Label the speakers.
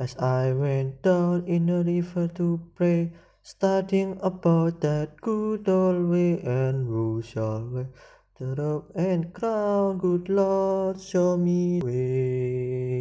Speaker 1: As I went down in the river to pray, studying about that good old way, and shall wear the robe and crown? Good Lord, show me way.